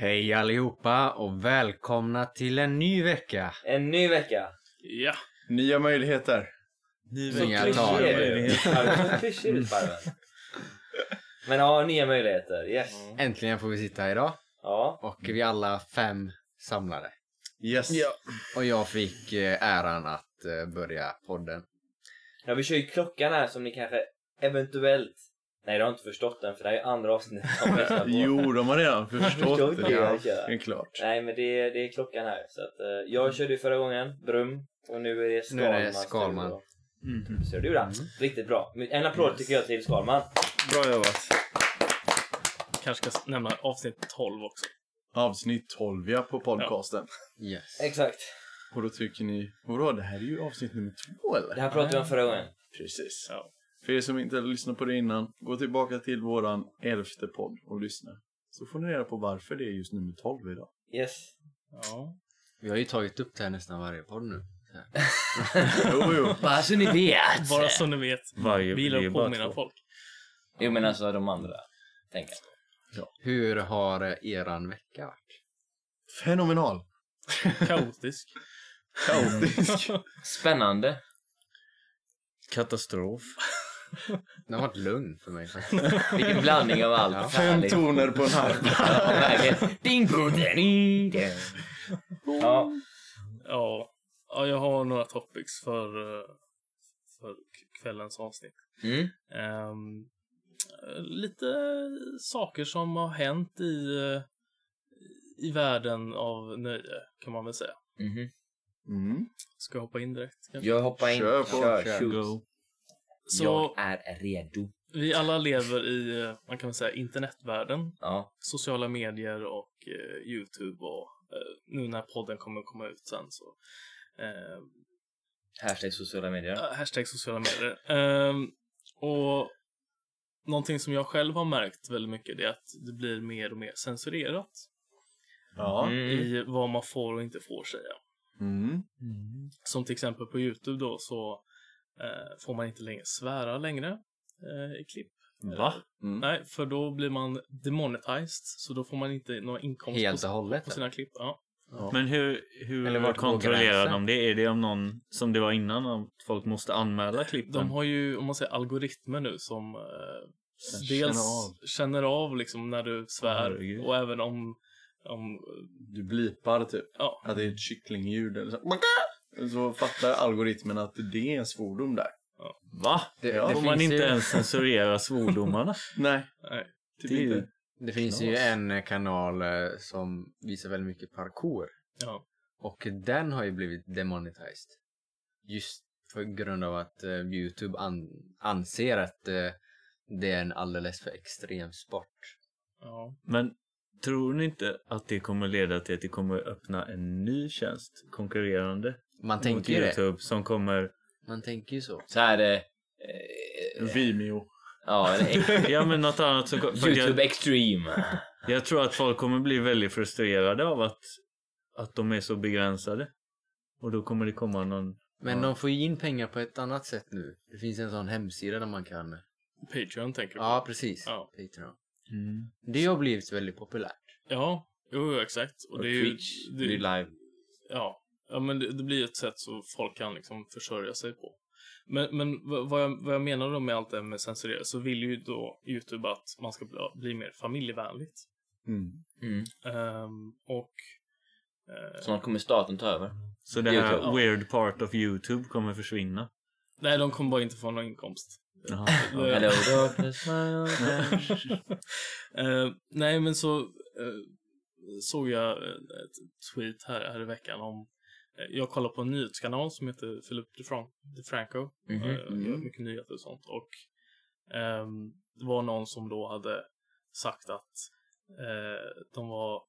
Hej allihopa och välkomna till en ny vecka. En ny vecka. Ja. Nya möjligheter. Så Inga klyschig tal. är du. Ja, Så klyschig ut Farmen. Men ja, nya möjligheter. Yes. Äntligen får vi sitta här idag Ja. och vi är alla fem samlade. Yes. Och jag fick eh, äran att eh, börja podden. ja, vi kör ju klockan här som ni kanske eventuellt Nej, du har inte förstått den för det här är andra avsnittet som lyssnar på. Jo, de har redan förstått Förstått det. det, Ja, det är klart. Nej, men det är, det är klockan här. Så att, eh, jag körde ju förra gången, Brum. Och nu är det Nu Skalman. är det Skalman. Mhm. Så du gjorde. Riktigt bra. En applåd tycker jag till Skalman. Bra jobbat. Kanske ska nämna avsnitt 12 också. Avsnitt 12 ja, på podcasten. Yes. Exakt. Och då tycker ni, vadå, det här är ju avsnitt nummer två eller? Det här pratade vi om förra gången. Precis. Ja. För er som inte har lyssnat på det innan, gå tillbaka till våran elfte podd och lyssna. Så får ni reda på varför det är just nummer 12 idag. Yes. Ja. Vi har ju tagit upp det här nästan varje podd nu. Jo, jo. Bara så ni vet. Bara så ni vet. Varje, Vi gillar att påminna två. folk. Jo men alltså de andra. Tänker jag. Hur har eran vecka varit? Fenomenal. Kaotisk. Kaotisk. Spännande. Katastrof. Den har varit lugn för mig faktiskt. Vilken blandning av allt. Ja. Fem toner på en harpa. Ja, verkligen. Ding, boom, ding, ding. Ja, Ja. ja, jag har några topics för, eh, för kvällens avsnitt. mm. Eh, lite saker som har hänt i, eh, i världen av nöje, kan man väl säga. Mhm. Mm. Ska jag hoppa in direkt? Kanske? Jag hoppar in. Kör på, Kör, kör. Så Jag är redo. vi alla lever i, eh, man kan väl säga, internetvärlden. Ja. sociala medier och eh, Youtube och eh, nu när podden kommer komma ut sen så eh, Hashtag sociala medier. äh, hashtag sociala medier. Ehm, och någonting som jag själv har märkt väldigt mycket det är att det blir mer och mer censurerat Ja. Mm. i vad man får och inte får säga. Mm. Som till exempel på Youtube då så eh, får man inte längre svära längre eh, i klipp. Va? Mm. Nej, för då blir man demonetized så då får man inte någon inkomst Helt på, och hållet. på sina klipp. Ja. Ja. Men hur, Eller hur kontrollerar de det? Är det om någon, som det var innan, om folk måste anmäla klippen? De har ju, om man säger algoritmer nu som eh, dels känner känner av. av, liksom när du svär Herregud. och även om, om Du blipar typ. ja, Att det är ett kycklingljud eller så. Så fattar algoritmen att det är en svordom där. Va? Det, Ja, det Får man finns inte ju, ens censurera svordomarna? Nej, nej. typ Det är inte. det finns ju en kanal eh, som visar väldigt mycket parkour. Ja. Och den har ju blivit demonetized. Just på grund av att eh, Youtube an anser att eh, det är en alldeles för extrem sport. Ja. Men tror ni inte att det kommer leda till att det kommer öppna en ny tjänst konkurrerande Man mot tänker ju det. Youtube som kommer... Man tänker ju så. Så här eh, eh, Vimeo. Ja, eller Ja men något annat som... för Youtube jag, Extreme. jag tror att folk kommer bli väldigt frustrerade av att, att de är så begränsade. Och då kommer det komma någon... Men Ja. de får ju in pengar på ett annat sätt nu. Det finns en sån hemsida där man kan... Patreon tänker du på? Ja, precis. Ja. Patreon. Mm. Det har blivit väldigt populärt. Ja, jo, exakt. Och, Och det är ju, Twitch det, blir live. Ja, ja men det, det blir ett sätt så folk kan liksom försörja sig på. Men, men vad, jag, vad jag menar då med allt det här med censurera så vill ju då Youtube att man ska bli, bli mer familjevänligt. Mm. Mm. Ehm, och eh, Snart kommer staten ta över. Så det här YouTube. weird part of Youtube kommer försvinna? nej, de kommer bara inte få någon inkomst. Jaha. Det- Hello darkness. Eh, nej, men så eh, såg jag eh, ett tweet här, här i veckan om eh, jag kollar på en nyhetskanal som heter Philip DeFran- DeFranco. Mhm, eh, Gör mycket nyheter och sånt. Och ehm, det var någon som då hade sagt att eh, de var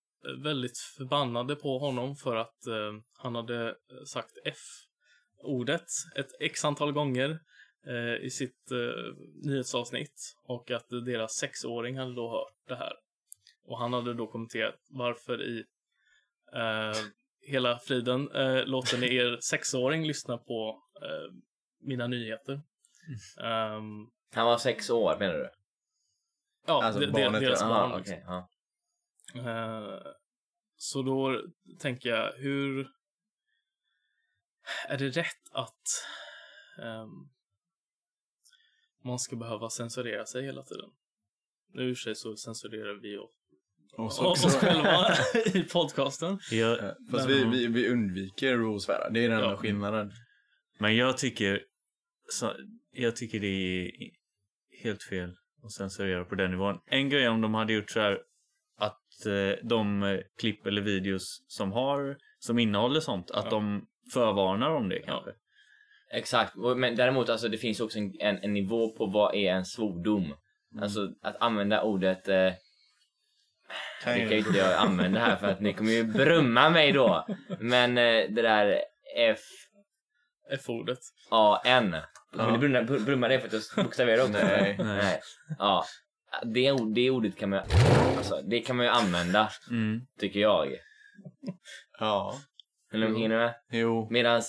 väldigt förbannade på honom för att eh, han hade sagt F-ordet ett x antal gånger eh, i sitt eh, nyhetsavsnitt och att deras sexåring hade då hört det här. Och han hade då kommenterat varför i eh, hela friden eh, låter ni er sexåring lyssna på eh, mina nyheter. Ehm, Han var sex år menar du? ja, Alltså de, barnet, deras ja. barn. Aha, liksom. okej. ja. Eh, så då tänker jag, hur är det rätt att ehm, man ska behöva censurera sig hela tiden? Nu i och för sig så censurerar vi oss, Och så oss också, själva i podcasten. Jag, Eh, Fast vi, vi, vi undviker att svära. Det är den enda Ja. skillnaden. men jag tycker, så, jag tycker det är helt fel att censurera på den nivån. En grej om de hade gjort så här att eh, de eh, klipp eller videos som har, som innehåller sånt, att Ja. de förvarnar om det kanske. Exakt, Och- men däremot alltså det finns också en, en, en nivå på vad är en svordom. Alltså att använda ordet eh, Kan Det kan ju inte jag använda här för att ni kommer ju brumma mig då. Men eh, det där F-ordet. F-A-N. Kommer ni br- brumma det för att jag bokstaverar också? Nej. Nej. Ja. Det, ord- det ordet kan man ju, alltså, det kan man ju använda, Mm. tycker jag. Ja. Eller hänger ni med? Jo. Medan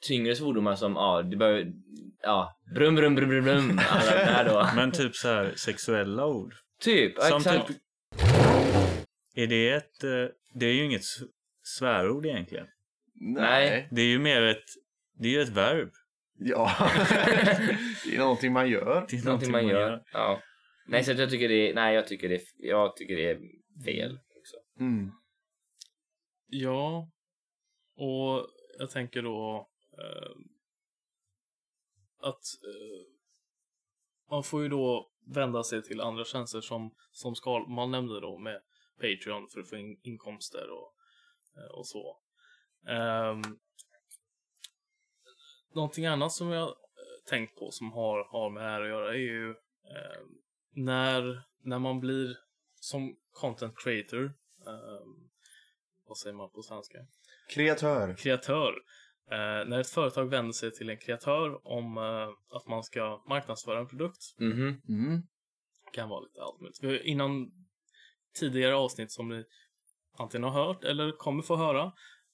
tyngre svordomar som, ja, det bör, ja, brum brum brum brum brum, alla där då. Men typ så här sexuella ord. Typ, Som exakt. typ- Är det ett, eh, det är ju inget svärord egentligen. Nej. Det är ju mer ett, det är ju ett verb. Ja. det är någonting man gör. Det är Någonting man gör. Ja. Nej, så jag tycker det är, nej jag tycker det är, jag tycker det är fel också. Mm. Ja, och jag tänker då eh, att eh, man får ju då vända sig till andra tjänster som, som skal, man nämnde då med Patreon för att få in inkomster och, eh, och så. Um, någonting annat som jag eh, tänkt på som har, har med det här att göra är ju eh, när, när man blir som content creator ehm, vad säger man på svenska? Kreatör. Kreatör. Eh, när ett företag vänder sig till en kreatör om eh, att man ska marknadsföra en produkt. Mm. kan vara lite allt möjligt. Innan tidigare avsnitt som ni antingen har hört eller kommer få höra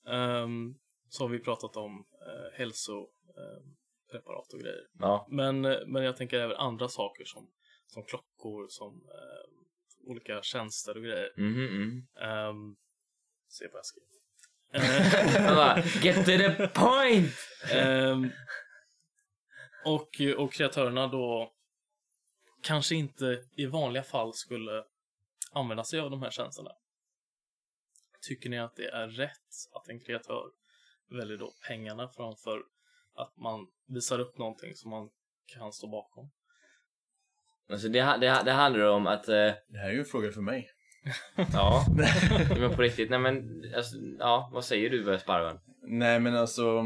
ehm, så har vi pratat om uh, hälsopreparat och grejer. Ja. Men, eh, men jag tänker även andra saker som, som klockor, som eh, olika tjänster och grejer. Mhm, mhm. Um, se vad jag skriver. Get to the point! Ehm, och, och kreatörerna då kanske inte i vanliga fall skulle använda sig av de här tjänsterna. Tycker ni att det är rätt att en kreatör väljer då pengarna framför att man visar upp någonting som man kan stå bakom? Alltså det, det, det handlar om att, eh, Det här är ju en fråga för mig. ja, men på riktigt, nej men, alltså, ja, vad säger du Sparvan? Nej men alltså,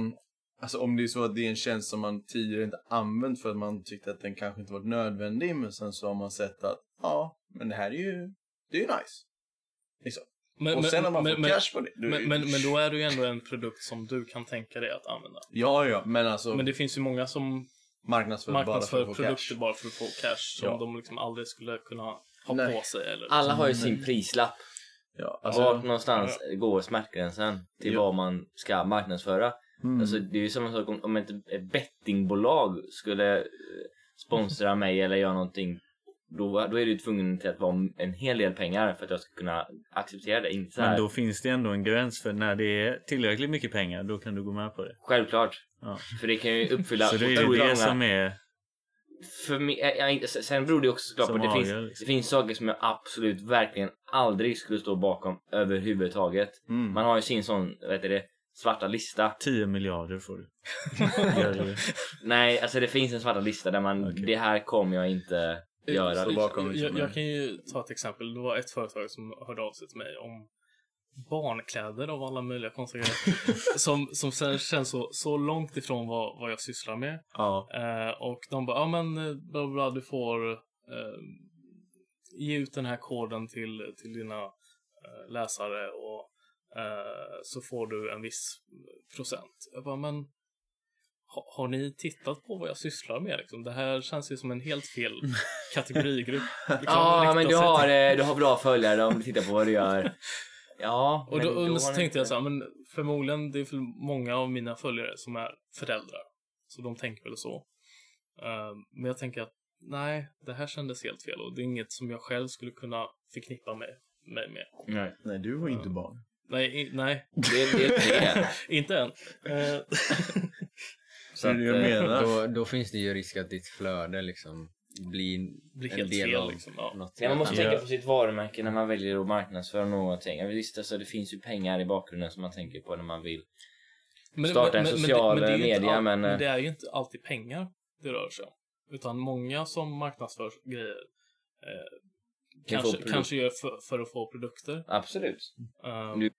alltså om det är så att det är en tjänst som man tidigare inte använt för att man tyckte att den kanske inte var nödvändig men sen så har man sett att ja, men det här är ju, det är ju nice. Liksom. Men, och sen man men, fått men, cash på det. då är men, men, men då är det ju ändå en produkt som du kan tänka dig att använda. Ja, ja, men alltså Men det finns ju många som marknadsför bara för marknadsför få produkter cash. bara för att få cash som Ja. de liksom aldrig skulle kunna ha Nej. på sig. Eller Alla har ju sin prislapp. Ja, Alltså, Vart någonstans går smärtgränsen till Ja. vad man ska marknadsföra? mm. Alltså, det är ju samma sak om, om ett ett bettingbolag skulle sponsra mig eller göra någonting. Då, då är det ju tvungen till att vara en hel del pengar för att jag ska kunna acceptera det. Inte så här, Men då finns det ändå en gräns för när det är tillräckligt mycket pengar, då kan du gå med på det. Självklart. Ja. För det kan ju uppfylla Så det är det många... som är... För mig, jag, sen beror det också såklart på att det finns, liksom. det finns saker som jag absolut verkligen aldrig skulle stå bakom överhuvudtaget. mm. Man har ju sin sån, vad heter det, svarta lista. 10 miljarder får du. Det. Nej, alltså det finns en svarta lista där man, Okej. det här kommer jag inte göra. Så bakom liksom jag, jag kan ju ta ett exempel. Det var ett företag som hörde av sig till mig om barnkläder av alla möjliga konstiga grejer. som, som sen känns så, så långt ifrån vad, vad jag sysslar med. Ja. Eh, och de bara, ja men eh, bla bla, du får eh, ge ut den här koden till, till dina eh, läsare och eh, så får du en viss procent. Jag bara, men har ni tittat på vad jag sysslar med? Liksom? Det här känns ju som en helt fel kategorigrupp. Liksom, Ja, men du har, eh, du har bra följare om du tittar på vad du gör. Ja, Och då, men och så tänkte du jag så här, men förmodligen det är för många av mina följare som är föräldrar. Så de tänker väl så. Eh, men jag tänker att nej, det här kändes helt fel och det är inget som jag själv skulle kunna förknippa mig mig med. Nej. Nej, du var inte barn. Nej, nej Det är det. Det. inte än. Eh, Så Det att, är det jag eh, menar. Då, då finns det ju risk att ditt flöde liksom blir blir en helt del fel av liksom. Ja. något. Ja, man måste Ja. tänka på sitt varumärke när man väljer att marknadsföra någonting. Visst, alltså, det finns ju pengar i bakgrunden som man tänker på när man vill. Men, Starta en social det är ju inte media, all- men, eh, men det är ju inte alltid pengar det rör sig om. Utan många som marknadsför grejer eh, kanske, kanske gör för, för att få produkter. Absolut. Eh, Du-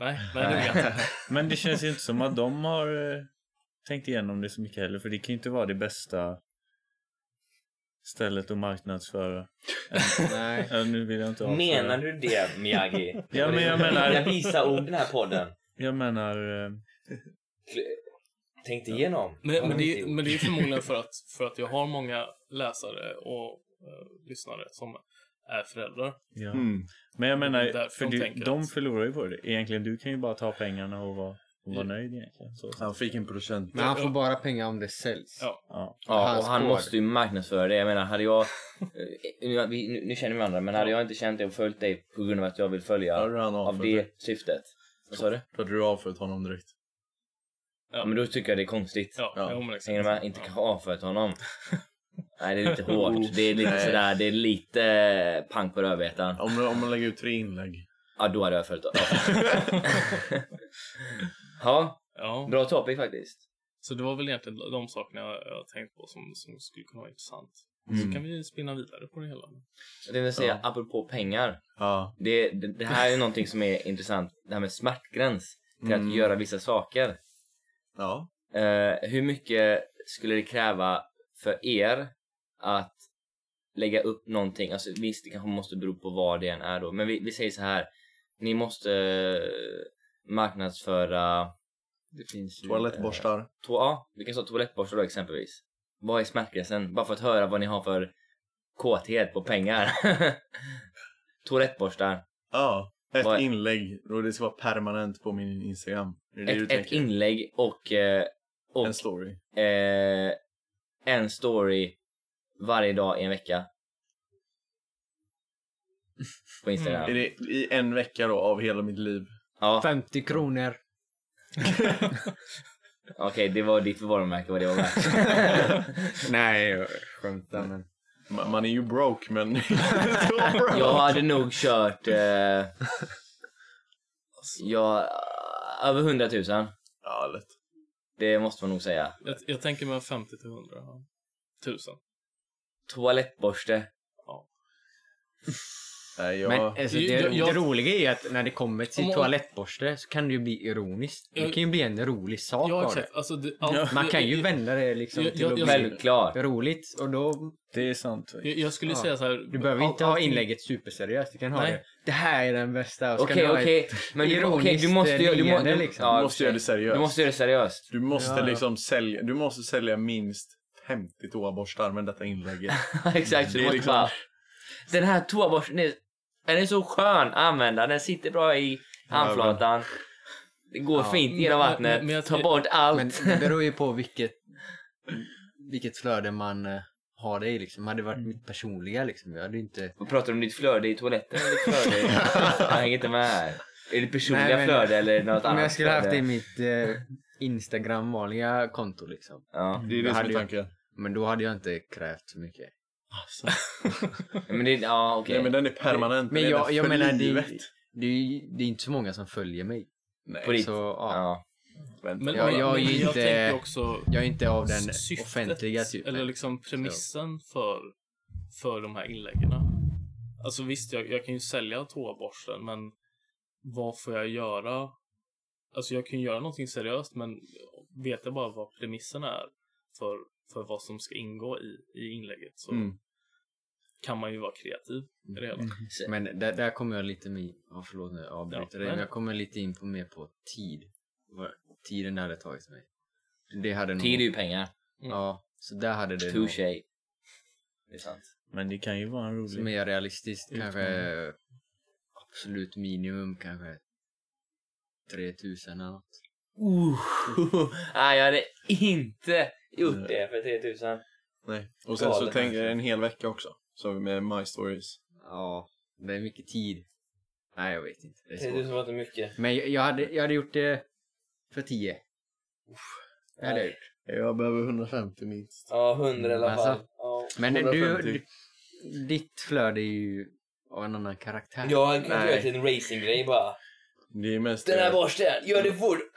Nej, nej det vet jag. Men det känns ju inte som att de har tänkt igenom det så mycket heller. För det kan ju inte vara det bästa stället att marknadsföra. Nej. Ja, nu vill jag inte avslöja. Menar du det, Miyagi? Ja, men jag menar- är visa ord den här podden. Jag menar... Eh, Tänk igenom. Men, men, de det, men det är förmodligen för att, för att jag har många läsare och eh, lyssnare som är föräldrar. ja. Mm. Men jag menar, för de de förlorar ju på det. Egentligen, du kan ju bara ta pengarna och vara, vara Ja. nöjd egentligen. Så. Han fick en procent. Men han får bara pengar om det säljs. Ja. Ja. Ja, och han måste ju marknadsföra det. Jag menar, hade jag... Nu, vi- nu, nu känner vi varandra, men hade jag inte känt dig och följt dig på grund av att jag vill följa han av avfört det syftet. Vad sa du? Då hade du avfört honom direkt. Ja, men då tycker jag det är konstigt. Ja, Ja. jo, men exakt. Hänger du med? Inte Ja. kanske avfört honom. Nej, det är lite hårt. Det är lite Nej. sådär, det är lite eh, pang på rödbetan. Om, om man lägger ut tre inlägg. Ja, då hade jag följt av. Ja, Ja, bra topic faktiskt. så det var väl egentligen de sakerna jag, jag tänkt på som, som skulle kunna vara intressant. Mm. Så kan vi spinna vidare på det hela. Jag tänkte säga, Ja. apropå pengar. Ja. Det, det, det här är någonting som är intressant. Det här med smärtgräns. Till Mm. att göra vissa saker. Ja. Eh, hur mycket skulle det kräva för er att lägga upp någonting? Alltså visst, det kanske måste bero på vad det än är då. Men vi, vi säger så här. Ni måste marknadsföra... Det finns ju, Toalettborstar. To- ja, vi kan ta toalettborstar då exempelvis. Vad är smärtgränsen? Bara för att höra vad ni har för kåthet på pengar. Toalettborstar. Ja. Ett Vad- inlägg och det ska vara permanent på min Instagram. Det är det Ett, ett inlägg och, eh, och En story. eh, en story varje dag i en vecka. På Instagram. Är det i en vecka då av hela mitt liv? Ja, 50 kronor. okej, det var ditt varumärke vad det var värt. Nej, jag skämtar men. Man, man är ju broke men... Jag hade nog kört... Eh, ja, över 100 000. Ja, lätt. Det måste man nog säga. Jag, jag tänker mig 50 till 100 ja. tusen. Toalettborste. Nej, jag... Men alltså, det, Jag- jag- det roliga är ju att när det kommer till Om- toalettborste så kan det ju bli ironiskt. Det kan ju bli en rolig sak Ja, exakt. Alltså, det, allt, Man kan ju vända det liksom jag- till jag- att jag- bli Självklart. roligt och då... Det är sant. jag, jag skulle Ja. säga så här. Du behöver inte all- ha inlägget superseriöst. Du kan ha Nej. det. Det här är den bästa. Okej, du ha ett- okej. Men du, okej, du måste ju... Du, må, du, liksom. ja, Du måste göra det seriöst. Du måste göra det seriöst. Du måste Ja, ja. liksom sälja, du måste sälja minst 50 toaborstar med detta inlägget. Exakt, Det är liksom- bara... Den här toaborsten, är- den är så skön att använda. Den sitter bra i handflatan. Det går Ja. fint genom vattnet. men- men jag Ta bort allt. Men det beror ju på vilket, vilket flöde man eh, har det i liksom. Hade det varit mitt personliga liksom. Jag hade inte... Vad pratar du om ditt flöde i toaletten eller ditt flöde? jag hänger inte med här. Är det personliga Nej, men- flöde eller något Om annat jag skulle haft det i mitt eh, Instagram vanliga konto liksom. Ja. Det är det som är tanken. Men då hade jag inte krävt så mycket. Men det, ja okej. Nej men den är permanent. Men den är jag, jag menar, det, det, det är inte så många som följer mig. Nej, På ditt- Så ja, Ja. Men, Ja, men- jag är jag inte- tänker också jag är inte av den syftet, offentliga typen. Eller liksom premissen för, för de här inläggen. Alltså visst, jag, jag kan ju sälja toaborsten, men vad får jag göra? Alltså jag kan ju göra någonting seriöst, men vet jag bara vad premissen är för, för vad som ska ingå i, i inlägget så Mm. kan man ju vara kreativ i det hela. Men där, där kommer jag lite med, ja, förlåt nu jag avbryter Ja, dig, men jag kommer lite in på mer på tid. Tiden det hade tagit mig. Det hade nog... Tid är ju pengar. Ja, så där hade det nog, Touché. Det är sant. Men det kan ju vara en rolig... mer realistiskt, Utmaning. kanske absolut minimum kanske 3000 eller något. Uh, nej, jag hade inte gjort det för 3000. Nej. Och sen så Galet. tänker jag en hel vecka också. Så med My Stories. Ja, Det är mycket tid. Nej, jag vet inte. Det är 3000 svårt. var inte mycket. Men jag, jag, hade, jag hade gjort det för 10. Det hade jag gjort. Jag behöver 150 minst. Ja, 100 i alla Alltså. fall. Ja. Men du, 150. du, ditt flöde är ju av en annan karaktär. Jag hade kunnat Nej. göra till en racinggrej bara. Det är mest... Den här borsten, gör det fort!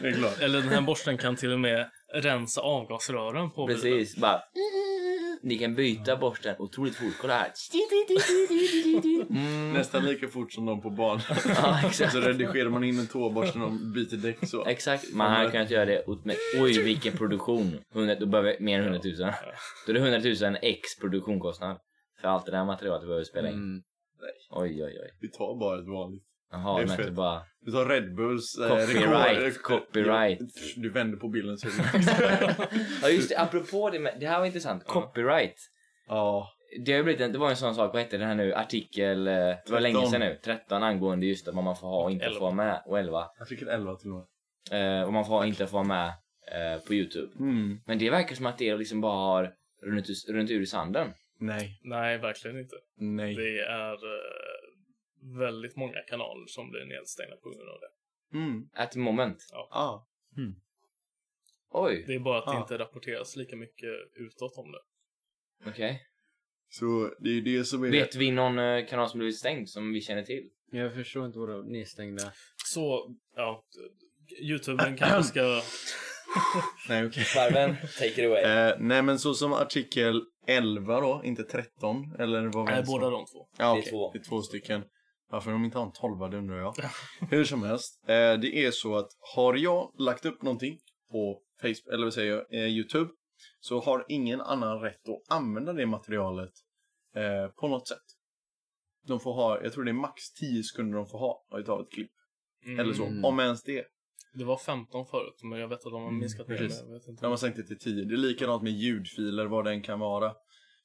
Det är klart. Eller den här borsten kan till och med rensa avgasrören på bilen. Precis, bara. Ni kan byta borsten otroligt fort. Kolla här. Mm. Nästan lika fort som de på banan. Ja, exakt. Så redigerar man in en tåborsten och byter däck så. Exakt, man hade kunnat göra det mig. Oj, vilken produktion. 100, då behöver vi mer än 100 000. Då är det 100 000 x produktionskostnad. För allt det där materialet vi behöver spela in. Mm. Oj, oj, oj. Vi tar bara ett vanligt. Jaha, men inte bara... Vi tar Red Bulls eh, Copyright, rekord- copyright. Du vänder på bilden så är det Ja, just det. Apropå det, med, det här var intressant. Copyright. Ja. Det, har ju blivit en, det var en sån sak, vad hette det här nu, artikel, eh, det var länge 13. sedan nu, 13 angående just vad man får ha och inte få ha med, och 11, Artikel 11 till och med. eh, vad man får ha och inte få ha med eh, på Youtube. Mm. Men det verkar som att det liksom bara har runnit, ur- runnit ur i sanden. Nej. Nej, verkligen inte. Nej. Det är eh, väldigt många kanaler som blir nedstängda på grund av det. Mm. At the moment. Ja. Oj, Det är bara att det Ah. inte rapporteras lika mycket utåt om det. okej. Så det är det som är... Vet vi någon eh, kanal som blivit stängd som vi känner till? Jag förstår inte vad det nedstängda. Så, ja. Youtuben kanske ska... Nej, okej. Farven, take it away. Eh, nej, men så som artikel 11 då, inte 13, eller vad var Nej, som- båda de två. Ja, Det är okej. två. Det är två stycken. Varför de inte har en tolva, det undrar jag. Hur som helst, eh, det är så att har jag lagt upp någonting på Facebook, eller vad säger jag, eh, Youtube, så har ingen annan rätt att använda det materialet eh, på något sätt. De får ha, jag tror det är max 10 sekunder de får ha utav ett klipp. Mm. Eller så, Mm. om ens det. Det var 15 förut, men jag vet att de har Mm, minskat det. Jag vet inte. De har sänkt det till 10. Det är likadant med ljudfiler, vad den kan vara.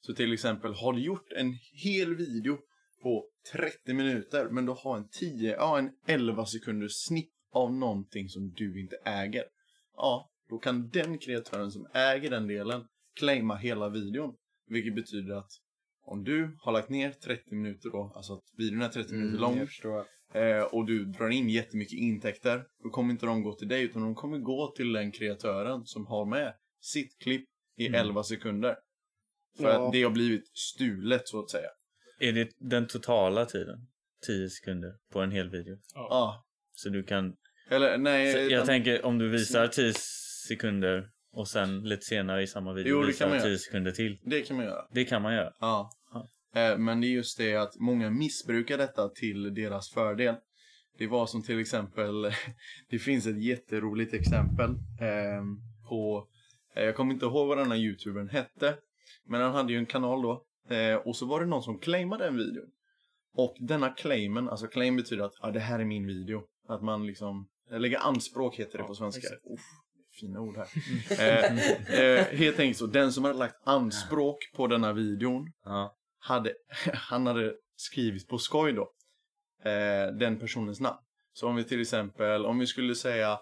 Så till exempel, har du gjort en hel video på 30 minuter, men du har en 10, ja en 11 sekunders snitt av någonting som du inte äger. Ja, då kan den kreatören som äger den delen claima hela videon. Vilket betyder att om du har lagt ner 30 minuter då, alltså att videon är 30 minuter lång, Mm, jag förstår. Eh, och du drar in jättemycket intäkter, då kommer inte de gå till dig utan de kommer gå till den kreatören som har med sitt klipp i Mm. 11 sekunder. För Ja. att det har blivit stulet så att säga. Är det den totala tiden? 10 sekunder på en hel video. Ja. Så du kan... Eller nej. Så jag utan- tänker om du visar 10 sekunder och sen lite senare i samma video Jo, visar man göra. 10 sekunder till. Det kan man göra. Det kan man göra. Ja. Ja. Eh, Men det är just det att många missbrukar detta till deras fördel. Det var som till exempel, det finns ett jätteroligt exempel eh, på, eh, jag kommer inte ihåg vad den här youtubern hette, men han hade ju en kanal då, eh, och så var det någon som claimade den videon. Och denna claimen, alltså claim betyder att ja, det här är min video. Att man liksom, lägger anspråk heter det Ja, på svenska. Uff, fina ord här. eh, eh, helt enkelt så, den som hade lagt anspråk på denna videon Ja. Hade, han hade skrivit på skoj då, eh, den personens namn. Så om vi till exempel, om vi skulle säga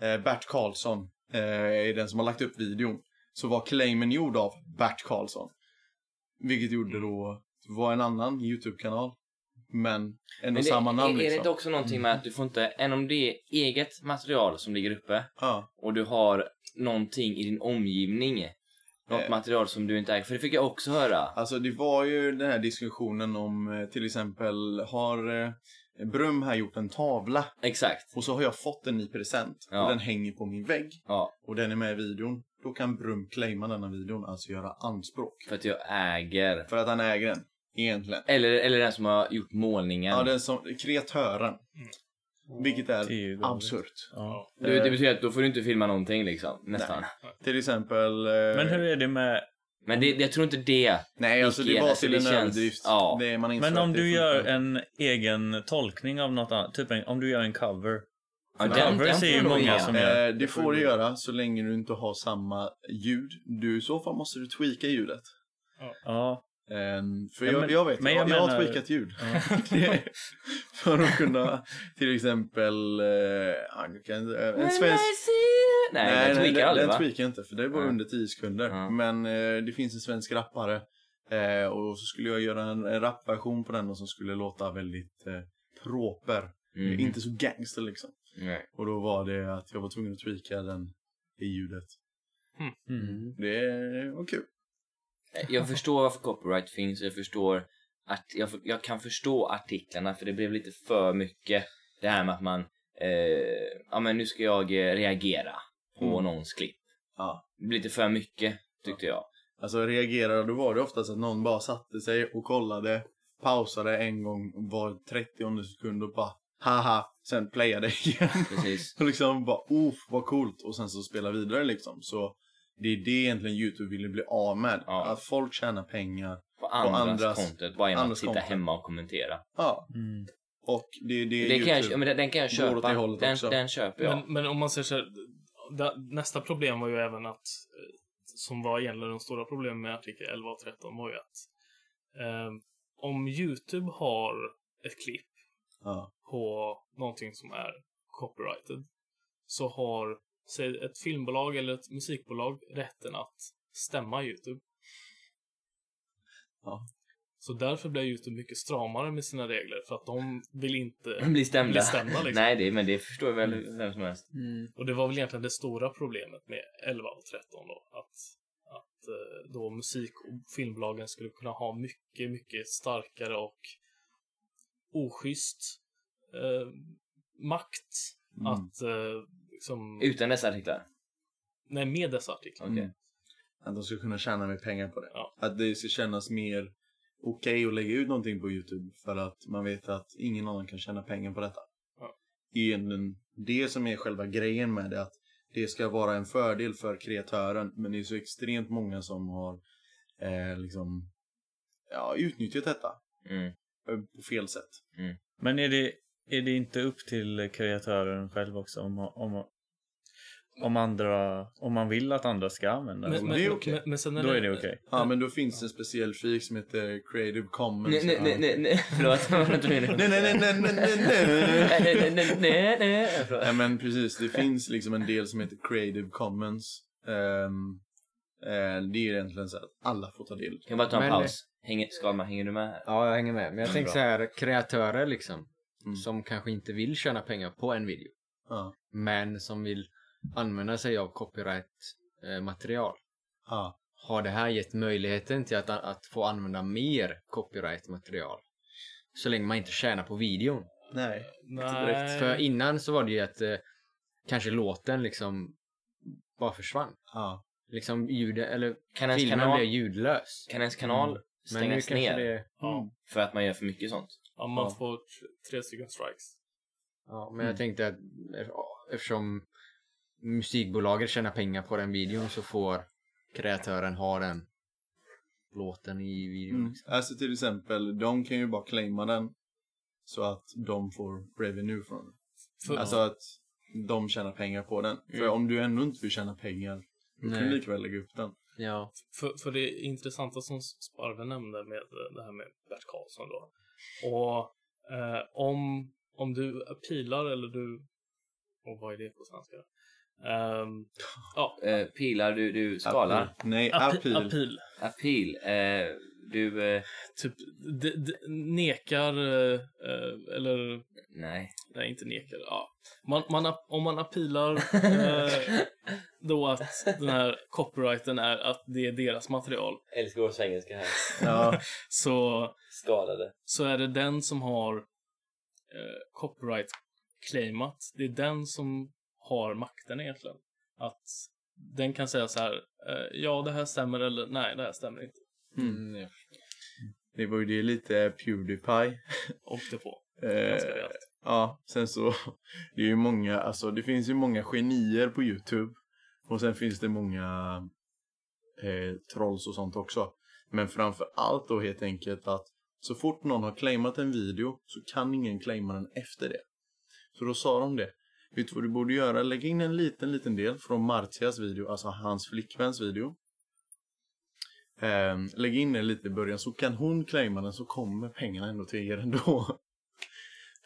eh, Bert Karlsson eh, är den som har lagt upp videon, så var claimen gjord av Bert Karlsson. Vilket gjorde då, var en annan YouTube-kanal, men ändå Men det, samma namn är, är det liksom. också någonting med att du får inte, än om det är eget material som ligger uppe Ja, och du har någonting i din omgivning, något Eh. material som du inte äger, för det fick jag också höra. alltså det var ju den här diskussionen om eh, till exempel, har eh, Brum här gjort en tavla Exakt. och så har jag fått den i present Ja. och den hänger på min vägg. Ja, och den är med i videon, då kan Brum claima denna videon, alltså göra anspråk. för att jag äger. För att han äger den, egentligen. Eller, eller den som har gjort målningen. Ja, den som, kreatören. Vilket är ju absurt. Ja. det, det betyder att då får du inte filma någonting liksom, nästan. Till exempel... eh, Men hur är det med... Men det, jag tror inte det. Nej, alltså det var alltså, till en känns- överdrift. ja. Det är man Men om du gör en egen tolkning av något annat, typ en, om du gör en cover. Ja, Covers är ju får nog många igen. som gör. Eh, det får du göra så länge du inte har samma ljud. Du, I så fall måste du tweaka ljudet. Ja, Ehm, för Ja, jag, men- jag vet, men jag, jag jag har menar- tweakat ljud. Det- för att kunna till exempel kan, eh, en svensk... Nej, den tweakar aldrig den tweakar inte för det var Nej. under 10 sekunder. Men eh, det finns en svensk rappare och så skulle jag göra en, en rapversion på den och som skulle låta väldigt proper. Mhm. Inte så gangster liksom. Nej. Och då var det att jag var tvungen att tweaka den i ljudet. Mm. Det var kul. Jag förstår varför copyright finns. Jag förstår att jag, jag kan förstå artiklarna för det blev lite för mycket. Det här med att man, eh, ja men nu ska jag eh, reagera på Mm. någons klipp. Ja. Lite för mycket tyckte jag. Alltså reagerade, då var det oftast att någon bara satte sig och kollade, pausade en gång var 30 sekund och bara haha, sen playade igen. Precis. och liksom bara oh vad coolt och sen så spela vidare liksom. Så det är det egentligen Youtube ville bli av med. Ja. Att folk tjänar pengar. På andras, andras- content, bara genom att sitta content. hemma och kommentera. Ja, Mm. och det, det, Det kan jag, men den, kan jag köpa. Den, den köper jag. Men, men om man säger så här, nästa problem var ju även att, eh, som var egentligen de stora problemen med artikel 11 och 13 var ju att eh, om YouTube har ett klipp Ja. på någonting som är copyrighted så har, säg ett filmbolag eller ett musikbolag rätten att stämma YouTube. Ja. Så därför blir YouTube mycket stramare med sina regler för att de vill inte Bli stämda. bli stämda liksom. Nej, det, men det förstår väl vem som helst. Mm. Och det var väl egentligen det stora problemet med 11 och 13 då. Att, att eh, då musik och filmbolagen skulle kunna ha mycket, mycket starkare och oschysst eh, makt Mm. att eh, liksom, Utan dessa artiklar. nej, med dessa artiklar. Okej. Mm. Att de ska kunna tjäna mer pengar på det. Ja. Att det ska kännas mer okej att lägga ut någonting på Youtube för att man vet att ingen annan kan tjäna pengar på detta. Ja. Det är egentligen det som är själva grejen med det. Att det ska vara en fördel för kreatören men det är så extremt många som har eh, liksom ja, utnyttjat detta Mm. på fel sätt. Men är det, är det inte upp till kreatören själv också om, om, om, andra, om man vill att andra ska använda Men, det? men, det är okej. men, men sen är Då är det okej. Ja men då finns det en speciell fik som heter Creative Commons. Nej, nej, nej, nej, nej, förlåt. Nej, nej, nej, nej, nej, nej. Nej, nej, nej, nej, nej, men precis, det finns liksom en del som heter Creative Commons. Ehm, eh, det är egentligen så att alla får ta del. Kan jag bara ta en Men- paus? Hänger, Skalman, hänger du med här? Ja, jag hänger med. Men jag tänker så här, kreatörer liksom, Mm. som kanske inte vill tjäna pengar på en video, Ja. men som vill använda sig av copyright-material. Ja. Har det här gett möjligheten till att, att få använda mer copyright-material? Så länge man inte tjänar på videon. Nej. Nej. För innan så var det ju att eh, kanske låten liksom bara försvann. Ja. Liksom ljudet, eller Kan filmen kanal, blev ljudlös. kan ens kanal Mm. Men nu stängas ner det... Ja, för att man gör för mycket sånt? Ja, man Ja. får tre stycken strikes. Ja, men Mm. jag tänkte att eftersom musikbolaget tjänar pengar på den videon så får kreatören ha den låten i videon. Mm. Alltså till exempel, de kan ju bara claima den. Så att de får revenue från den. För, Alltså att de tjänar pengar på den. För Mm. om du ändå inte vill tjäna pengar, då kan du Nej. lika väl lägga upp den. Ja. för, för det intressanta som Sparve nämnde med eh, det här med Bert Karlsson då. Och eh, om, om du pilar eller du... Och vad är det på svenska? Ehm, ja, Eh, pilar, du, du skalar. Appeal. Nej, api- appeal. appeal. Appeal. Eh, du, eh, Typ nekar eh, eh, eller nej. nej inte nekar. Ja. Man, man, om man appilar eh, då att den här copyrighten är att det är deras material Älskar vår svengelska här. Ja. så Skadade. så är det den som har eh, copyright claimat. Det är den som har makten egentligen. Att den kan säga så här, eh, ja det här stämmer eller nej det här stämmer inte. Mm. ja. Det var ju det lite Pewdiepie. Åkte på. Eh, ja, sen så, det är ju många, alltså det finns ju många genier på Youtube. Och sen finns det många eh, trolls och sånt också. Men framför allt då helt enkelt att så fort någon har claimat en video så kan ingen claima den efter det. Så då sa de det. Vet du vad du borde göra? Lägg in en liten, liten del från Martias video, alltså hans flickväns video. Ehm, lägg in den lite i början så kan hon claima den så kommer pengarna ändå till er ändå.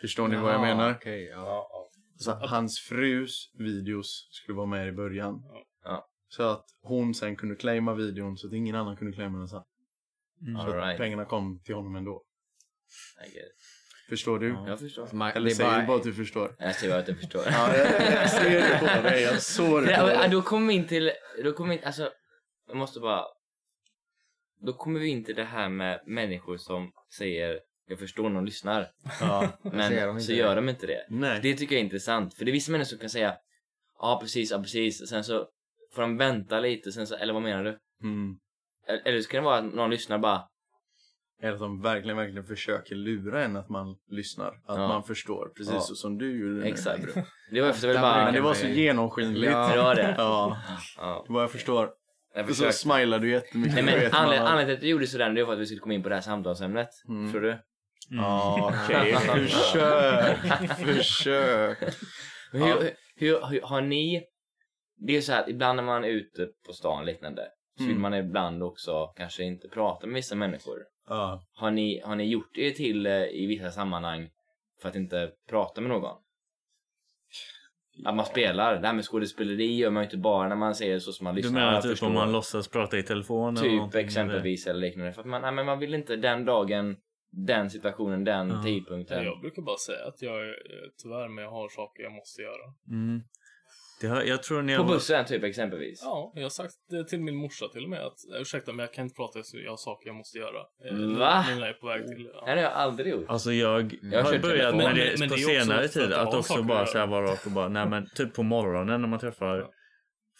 Förstår ni vad jag menar? okej, ja. Ja, ja. Så att hans frus videos skulle vara med i början. Ja. Så att hon sen kunde claima videon så att ingen annan kunde claima den sen. Mm. Så Alright. pengarna kom till honom ändå. Förstår du? Ja. Jag förstår. Man, Eller säger bara, du bara att du förstår? Jag ser att jag förstår. Ja, jag, jag ser det på dig. Jag såg det på Ja, dig. då kommer vi in till, då kommer vi in, alltså, jag måste bara, då kommer vi in till det här med människor som säger jag förstår när de lyssnar, Ja. men Så gör de inte det. Nej. Det tycker jag är intressant, för det är vissa människor som kan säga ja precis, ja precis, och sen så får de vänta lite, sen så, eller vad menar du? Mm. Eller eller så kan det vara att någon lyssnar bara, Eller att de verkligen, verkligen försöker lura en att man lyssnar. Att Ja. man förstår. Precis Ja. så som du gjorde nu. exakt. Det var efter väl bara, Men det var så genomskinligt. Ja. det var det. Ja, Ja, vad jag förstår. Jag så smilar du jättemycket. Nej men vet man anledningen till att jag gjorde sådär, det var för att vi skulle komma in på det här samtalsämnet. Mm. Tror du? Mm. Ja, okej. Försök. Försök. Hur, hur, har ni... Det är så här att ibland när man är ute på stan liknande så vill Mm. man ibland också kanske inte prata med vissa människor. Ja. Har ni, har ni gjort er till eh, i vissa sammanhang för att inte prata med någon? Att man spelar. Det här med skådespeleri gör man ju inte bara när man säger så som man Du lyssnar. menar Jag typ om man låtsas prata i telefon Typ exempelvis eller liknande. För att man, nej, men man vill inte den dagen, den situationen, den Ja. tidpunkten. Jag brukar bara säga att jag är eh, tyvärr, men jag har saker jag måste göra. Mm. Det har, jag tror ni På har... bussen typ exempelvis. Ja, jag har sagt det till min morsa till och med att ursäkta men jag kan inte prata, så jag har saker jag måste göra. Eh, Va? Nu när jag är på väg till... Det Ja. här har jag aldrig gjort. Alltså jag, Jag har börjat med det men på det senare att tid att också bara säga vara rak och bara, nej men typ på morgonen när man träffar Ja.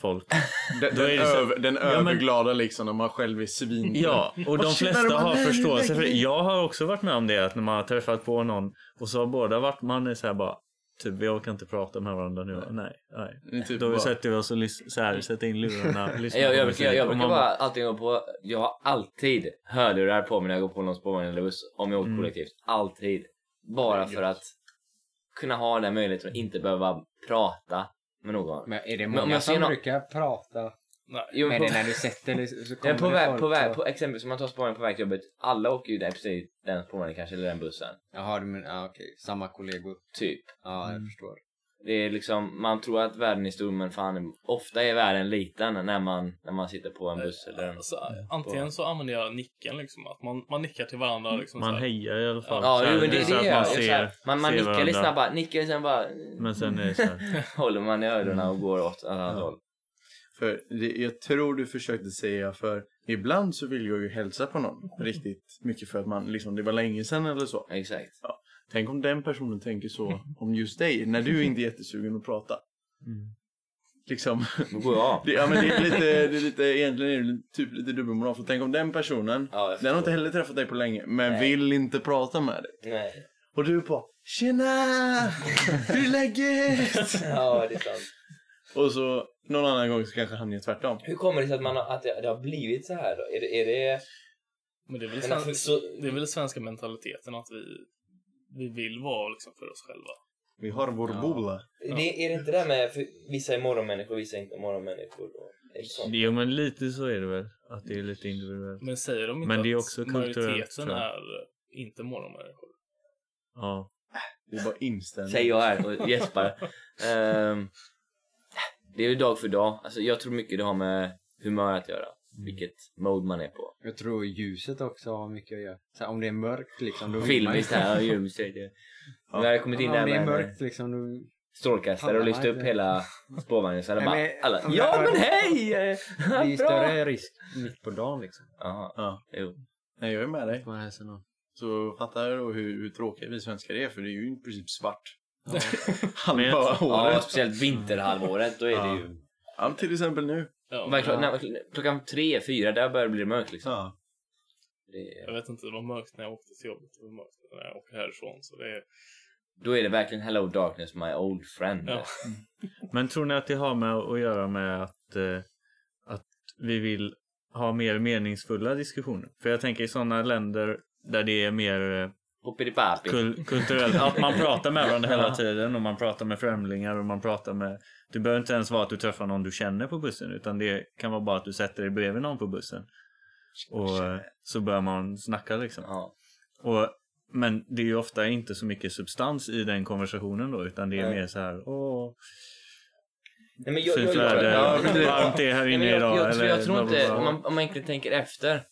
folk. Den, den, det så- över, den Ja, men- överglada liksom när man själv är svin. Ja, och de flesta har förståelse för det. Jag har också varit med om det, att när man har träffat på någon och så har båda varit, man är så här bara, typ vi orkar inte prata med varandra nu. Nej, nej. Är typ Då bara- sätter vi oss och lys- så här, sätter in lurarna, lyssnar Jag, jag, musik. brukar, jag Och brukar bara alltid gå på, jag har alltid hörlurar på mig när jag går på någon spårvagn eller buss, om jag åker Mm. kollektivt. Alltid. Bara för att kunna ha den möjligheten att inte behöva prata med någon. Men är det Men många jag ser som brukar prata Nej. Dig när du sätter dig? Så kommer på, det väg, folk på väg, och- på exempel som man tar spårvagn på väg till jobbet, alla åker ju där precis den spårvagnen kanske, eller den bussen. Jaha, du menar, ja, okej. Samma kollegor. Typ. Ja, jag Mm. förstår. Det är liksom, man tror att världen är stor men fan, ofta är världen liten när man, när man sitter på en buss eller en... Alltså, antingen så använder jag nicken liksom, att man, man nickar till varandra liksom. Man hejar i alla fall. Ja, jo, men det är så det man här, Man, man nickar lite snabbt, bara, nickar sen bara Men sen är det så här, håller man i öronen och går åt annat Ja. håll. För det, jag tror du försökte säga för ibland så vill jag ju hälsa på någon riktigt mycket för att man liksom, det var länge sedan eller så. Exakt. Tänk om den personen tänker så om just dig när du inte är jättesugen att prata. mm. Liksom, Då går jag av. det, ja men det är lite, det är lite, egentligen är det typ lite dubbelmoral. För tänk om den personen, Ja, den har inte heller träffat dig på länge, men Nej. vill inte prata med dig. Nej. Och du bara Tjena! Hur är läget? Ja, det är sant. Och så någon annan gång så kanske han gör tvärtom. Hur kommer det sig att, man har, att det, det har blivit så här då? Är det... Är det Men det är väl, Men sven- alltså, så- det är väl svenska mentaliteten att vi, vi vill vara liksom för oss själva. Vi har vår Ja. bola. det, är det inte det med för vissa är morgonmänniskor vissa är inte morgonmänniskor? Och, sånt? Jo men lite så är det väl. Att det är lite individuellt. Men säger de inte Men det är att också kulturellt, majoriteten är inte morgonmänniskor? Ja. Det är bara inställning. Säger jag här och gäspar. Ehm, det är ju dag för dag. Alltså, jag tror mycket det har med humör att göra. Vilket mode man är på. Jag tror ljuset också har mycket att göra. Så här, om det är mörkt liksom, då Filmiskt här och ljus. det- Vi har kommit in Ja, där om det är mörkt liksom, då... strålkastare och lyft upp hela spårvagnen så bara, alla, ja jag- men hej! Det är ju större risk mitt på dagen liksom. Ja. jo. Nej, jag är med dig. Så fattar du hur, hur tråkiga vi svenskar är, för det är ju i princip svart. Ja. Halva Men- Ja, året. speciellt vinterhalvåret, då är det ju... Ja, till exempel nu. Är klockan, när- klockan tre, fyra, där börjar det bli mörkt liksom. Ja. Det är, Jag vet inte, det var mörkt när jag åkte till jobbet. Det var mörkt när jag åker härifrån. Så det är... då är det verkligen hello darkness my old friend. Ja. Men tror ni att det har med att göra med att, eh, att vi vill ha mer meningsfulla diskussioner? För jag tänker i sådana länder där det är mer eh. Kul- kulturellt, att man pratar med varandra hela tiden och man pratar med främlingar och man pratar med... Det behöver inte ens vara att du träffar någon du känner på bussen utan det kan vara bara att du sätter dig bredvid någon på bussen. Och så börjar man snacka liksom. Ja. Och, men det är ju ofta inte så mycket substans i den konversationen då utan det är mer så här åh, Nej, men jag, fint jag, jag, väder, varmt det är här inne jag, idag. jag, tror, jag eller tror inte, om man, om man egentligen tänker efter.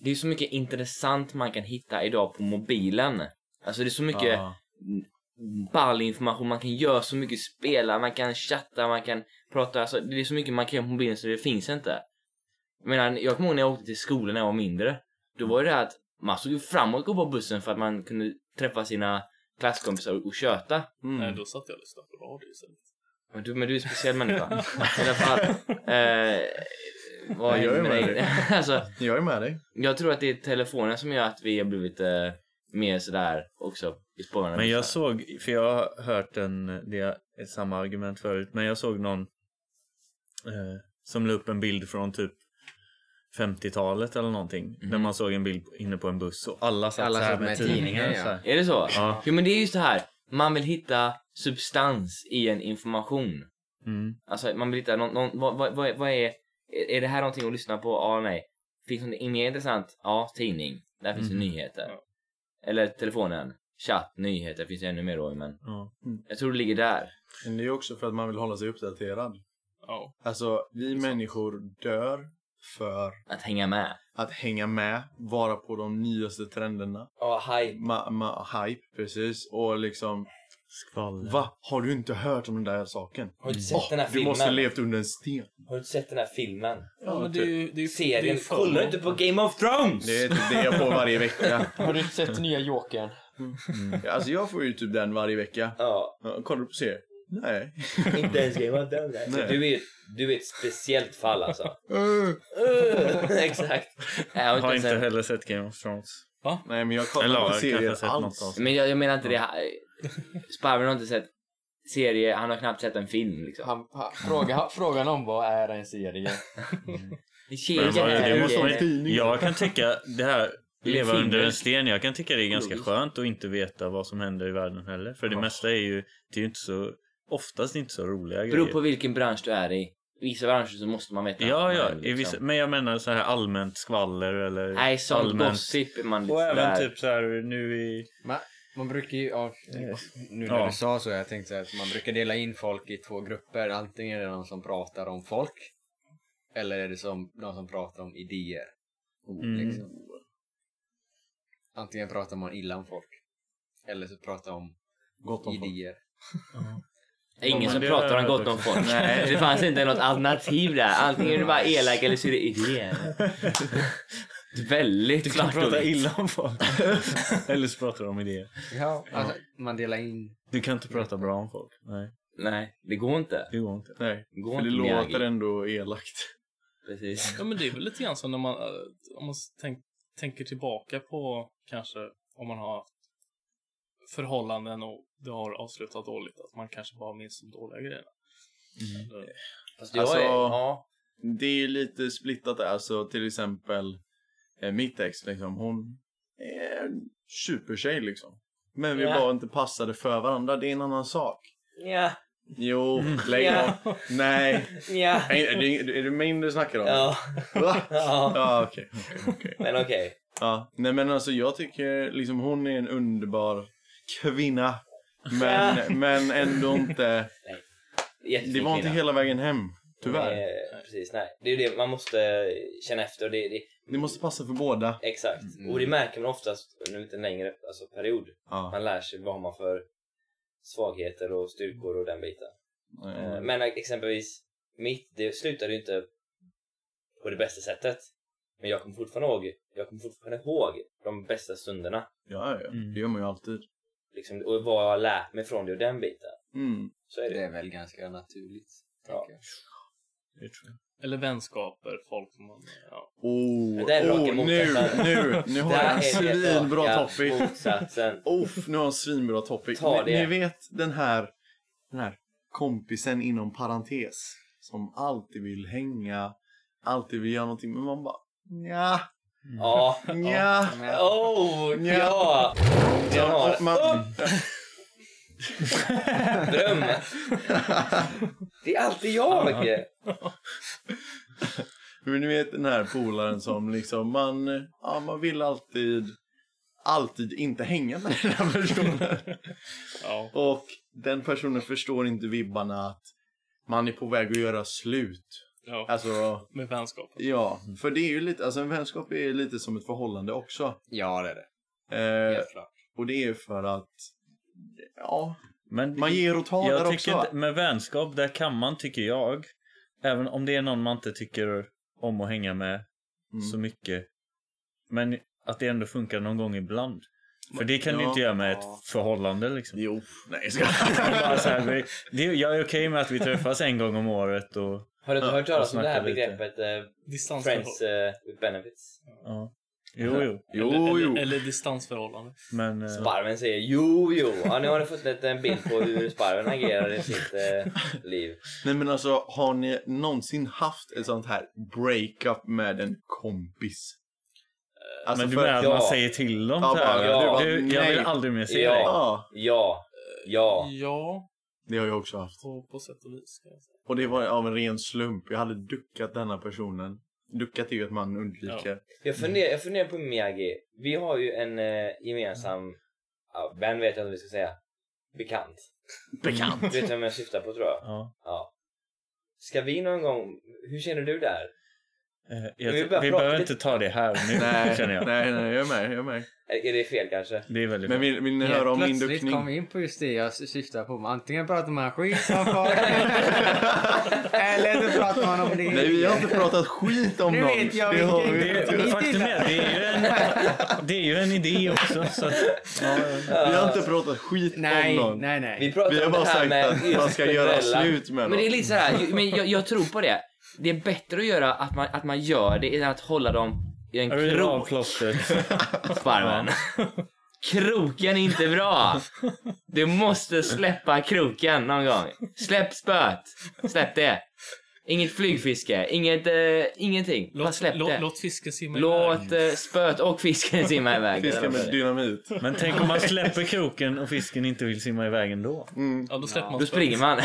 Det är så mycket intressant man kan hitta idag på mobilen. Alltså det är så mycket Ja. ball information, man kan göra så mycket, spela, man kan chatta, man kan prata, alltså det är så mycket man kan göra på mobilen så det finns inte. Jag menar, jag kommer ihåg när jag åkte till skolan när jag var mindre. Då var det att man såg ju fram emot att gå på bussen för att man kunde träffa sina klasskompisar och, och köta. Mm. Nej, då satt jag och lyssnade på radio istället. Men du, men du är en speciell människa. I alla fall. Eh, vad Ja, jag är med med dig? alltså, Jag är med dig. jag tror att det är telefonen som gör att vi har blivit eh, mer sådär också i spåren. Men jag såg, för jag har hört en, det är samma argument förut, men jag såg någon eh, som la upp en bild från typ 50-talet eller någonting. Där man såg en bild inne på en buss och alla satt Alla så här satt med, med tidningar. tidningar, ja. så här. Är det så? Ja. Jo men det är just det här. Man vill hitta substans i en information. Mm. Alltså man vill hitta någon, någon vad, vad, vad, vad är, är- är det här någonting att lyssna på? Ja, nej. Finns det något mer intressant? Ja, tidning. Där finns det Mhm. nyheter. Ja. Eller telefonen. Chatt, nyheter finns det ännu mer då men Ja. jag tror det ligger där. Men det är också för att man vill hålla sig uppdaterad. Ja. Alltså, vi människor dör för Att hänga med. att hänga med, vara på de nyaste trenderna. Ja, hype. Ma, ma, hype, precis. Och liksom, Skvaller. va? Har du inte hört om den där saken? Har du inte sett den här Du filmen? måste ha levt under en sten. Har du inte sett den här filmen? Ja, men det är ju... Det är ju det är ju Serien. för- Kollar du inte på Game of Thrones? Det är typ det jag får varje vecka. Har du inte sett nya Jokern? Alltså jag får ju typ den varje vecka. Ja, Kollar du på serier? Nej. inte ens Game of Thrones. Nej. Du är, du är ett speciellt fall alltså. Exakt. Jag har Jag har inte inte heller sett Game of Thrones. Nej men jag kollar på serier alls. Men jag, jag menar inte det här. Sparven har inte sett serie, han har knappt sett en film liksom. Han, han, fråga, frågan om vad är en serie? Kedjan Men vad- är det måste man, tidning. jag kan tycka det här leva under en sten. Jag kan tycka det är ganska skönt att inte veta vad som händer i världen heller. För det Ja. mesta är ju, det är ju inte så, oftast inte så roliga Beror grejer. på vilken bransch du är i. Vissa branscher så måste man veta. Ja, ja. liksom. vissa, men jag menar så här allmänt skvaller eller Nej, sånt allmänt... gossip är man lite Och även typ så här nu i... Man, man brukar ju, ja, nu när Ja. du sa så, jag tänkte att man brukar dela in folk i två grupper. Antingen är det de som pratar om folk, eller är det som de som pratar om idéer. Mm. Liksom. Antingen pratar man illa om folk, eller så pratar man om Gott om folk. idéer. Ingen Ja, som pratar om gott om folk. Nej, det fanns inte något alternativ där. Antingen är du bara elak eller så är det idéer. Väldigt Du kan svart och prata illa om folk. eller så pratar du om idéer. Ja, alltså, man delar in. Du kan inte prata bra om folk. Nej, Nej, det går inte. det går inte. Nej, Det går för det inte Miyagi. låter ändå elakt. Precis. Ja, men det är väl lite grann som när man, eh, om man tänk, tänker tillbaka på kanske om man har haft förhållanden och det har avslutat dåligt, att man kanske bara minns de dåliga grejerna. Eller- Fast jag Alltså- är, ja. Det är ju lite splittat där. Alltså till exempel mitt ex liksom. Hon är en supertjej liksom. Men vi Ja. bara inte passade för varandra. Det är en annan sak. Ja, Jo, lägg Ja. av. Nej. ja, Är, är, det, är det min du snackar om? ja, Va? ja. Ja, okej. okej, okej. Men okej. Ja, nej men alltså jag tycker liksom hon är en underbar kvinna. Men, men ändå inte, Jättefin det var inte kvinna. hela vägen hem. Tyvärr. Nej, precis, nej. Det är ju det man måste känna efter och det, det Det måste passa för båda. exakt. Mm. Och det märker man oftast under en längre alltså, period. Ja. Man lär sig vad har man för svagheter och styrkor och den biten. Eh, Ja. Men exempelvis mitt, det slutade ju inte på det bästa sättet. Men jag kommer fortfarande ihåg, jag kommer fortfarande ihåg de bästa stunderna. Ja, ja, Mm. det gör man ju alltid. Liksom, och vad jag har lärt mig från det och den biten. Mm. Så är det. Det är väl ganska naturligt. Ja. jag. Det tror jag. Eller vänskaper, folk som man, ja. Oh, det är oh nu, motsatsen. nu, nu har jag en svinbra topic. Uff, nu har jag en svinbra topic. Ni, ni vet den här, den här kompisen inom parentes som alltid vill hänga, alltid vill göra någonting, men man bara ja, Ja. ja. Oh, Ja. ja! Man, dröm. Det är alltid jag. Men ni vet den här polaren som liksom man, ja, man vill alltid, alltid inte hänga med den här personen. ja. Och den personen förstår inte vibbarna att man är på väg att göra slut. Ja, Alltså, med vänskap. ja. För det är ju lite, alltså en vänskap är lite som ett förhållande också. Ja, det är det. Eh, Helt klart. och det är för att, ja, Men man ger och tar jag där tycker också. inte, med vänskap, där kan man, tycker jag, även om det är någon man inte tycker om att hänga med Mm. så mycket, men att det ändå funkar någon gång ibland. För det kan du Ja. inte göra med Ja. ett förhållande liksom. Jo, nej jag ska så här, det, jag är okej med att vi träffas en gång om året och... Har du inte hört talas om det här begreppet eh. Friends eh, with benefits? Ja. Jo, jo. Jo, eller, jo. Eller, eller distansförhållande. Men... eh, Sparven säger jo, jo. Ja, nu har ni fått en bild på hur Sparven agerar i sitt eh, liv. Nej men alltså, har ni någonsin haft ett sånt här breakup med en kompis? Alltså men du menar att ja. man säger till dem Ja, så här? ja, du bara, du, jag vill nej. aldrig mer se Ja. dig. Ja, Ja. Ja. Ja, det har jag också haft. på, på sätt och vis. Kan jag säga. Och det var av en ren slump. Jag hade duckat denna personen. Duckat är ju att man undviker. Jag funderar, jag funderar på Miyagi. Vi har ju en eh, gemensam, ja, vän vet jag inte vad vi ska säga. Bekant. Bekant. Vet du vem jag syftar på tror jag? Ja. Ja. Ska vi någon gång, hur känner du där? Eh, Jag, Vi vi behöver lite- inte ta det här nu, nej, känner jag. nej, nej, jag är med, jag är med. Är, är det fel kanske? Det är väldigt Men vill, vill ni höra om min plötsligt duckning? kom vi in på just det jag syftar på. Antingen pratar man skit om folk eller så pratar man om det. Nej, vi har inte pratat skit om Nu någon. vet jag det har vi, faktum är, det är, ju en, det är ju en idé också. Så att, ja, vi har inte pratat skit Nej, om någon. nej, nej. Vi Vi har bara sagt att man ska göra slut med Men någon. det är lite så här, men jag, jag tror på det. Det är bättre att göra att man, att man gör det än att hålla dem i en krok. Sparven. Kroken är inte bra. Du måste släppa kroken någon gång. Släpp spöet. Släpp det. Inget flygfiske, inget, eh, ingenting. Bara Låt, släpp låt, det. låt fisken simma Låt iväg. eh, spöet och fisken simma iväg. Fiska med dynamit. Men tänk om man släpper kroken och fisken inte vill simma iväg ändå. Mm. Ja, då släpper man Då spöet. springer man.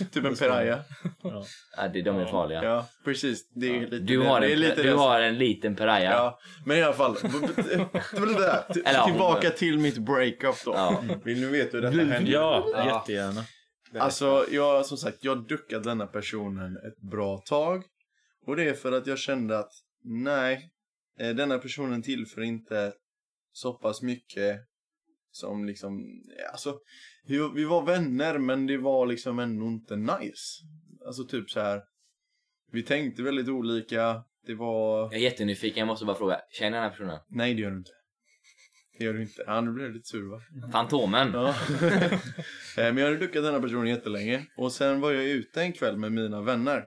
Typ en piraya. ja, det, de är farliga. Ja, precis. Det är lite Du har det är en, lite du det. har en liten piraya. Ja, men i alla fall. T- Eller ja, Tillbaka till mitt breakup då. Ja. Vill ni veta hur detta hände? Ja, Ja. jättegärna. Alltså, jag, som sagt, jag duckat denna personen ett bra tag. Och det är för att jag kände att, nej, eh, denna personen tillför inte så pass mycket som liksom, alltså, vi, vi var vänner men det var liksom ändå inte nice. Alltså typ så här. vi tänkte väldigt olika, det var, Jag är jättenyfiken, jag måste bara fråga. Känner den här personen? nej det gör du inte. Det gör du inte. Ja, nu blev jag lite sur va? Fantomen? Ja. Eh, Men jag hade duckat den här personen jättelänge. Och sen var jag ute en kväll med mina vänner.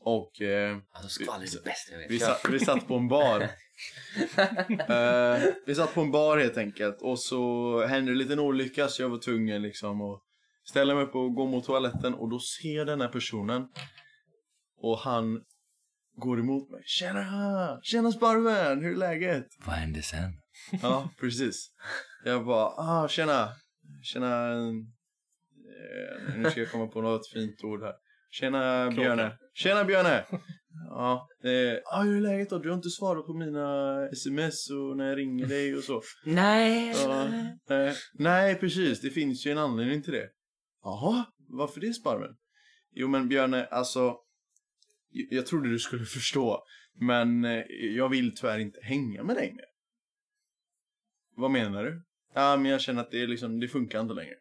Och eh, Alltså skvaller är det bästa jag vet. vi, satt, vi satt på en bar. eh, vi satt på en bar helt enkelt. Och så hände det en liten olycka så jag var tvungen liksom att ställa mig upp och gå mot toaletten. Och då ser jag den här personen. Och han går emot mig. Tjena! Tjena Sparven! Hur är läget? Vad hände sen? Ja, precis. Jag bara, ah, tjena. Tjena. Eh, nu ska jag komma på något fint ord här. Tjena Björne. Tjena Björne! Ja, eh, ah, hur är läget då? Du har inte svarat på mina sms och när jag ringer dig och så. Nej. Ja, eh, nej, precis. Det finns ju en anledning till det. Jaha, varför det Sparven? Jo men Björne, alltså. jag- trodde du skulle förstå. Men eh, jag vill tyvärr inte hänga med dig mer. Vad menar du? Ja, men jag känner att det, är liksom, det funkar inte längre.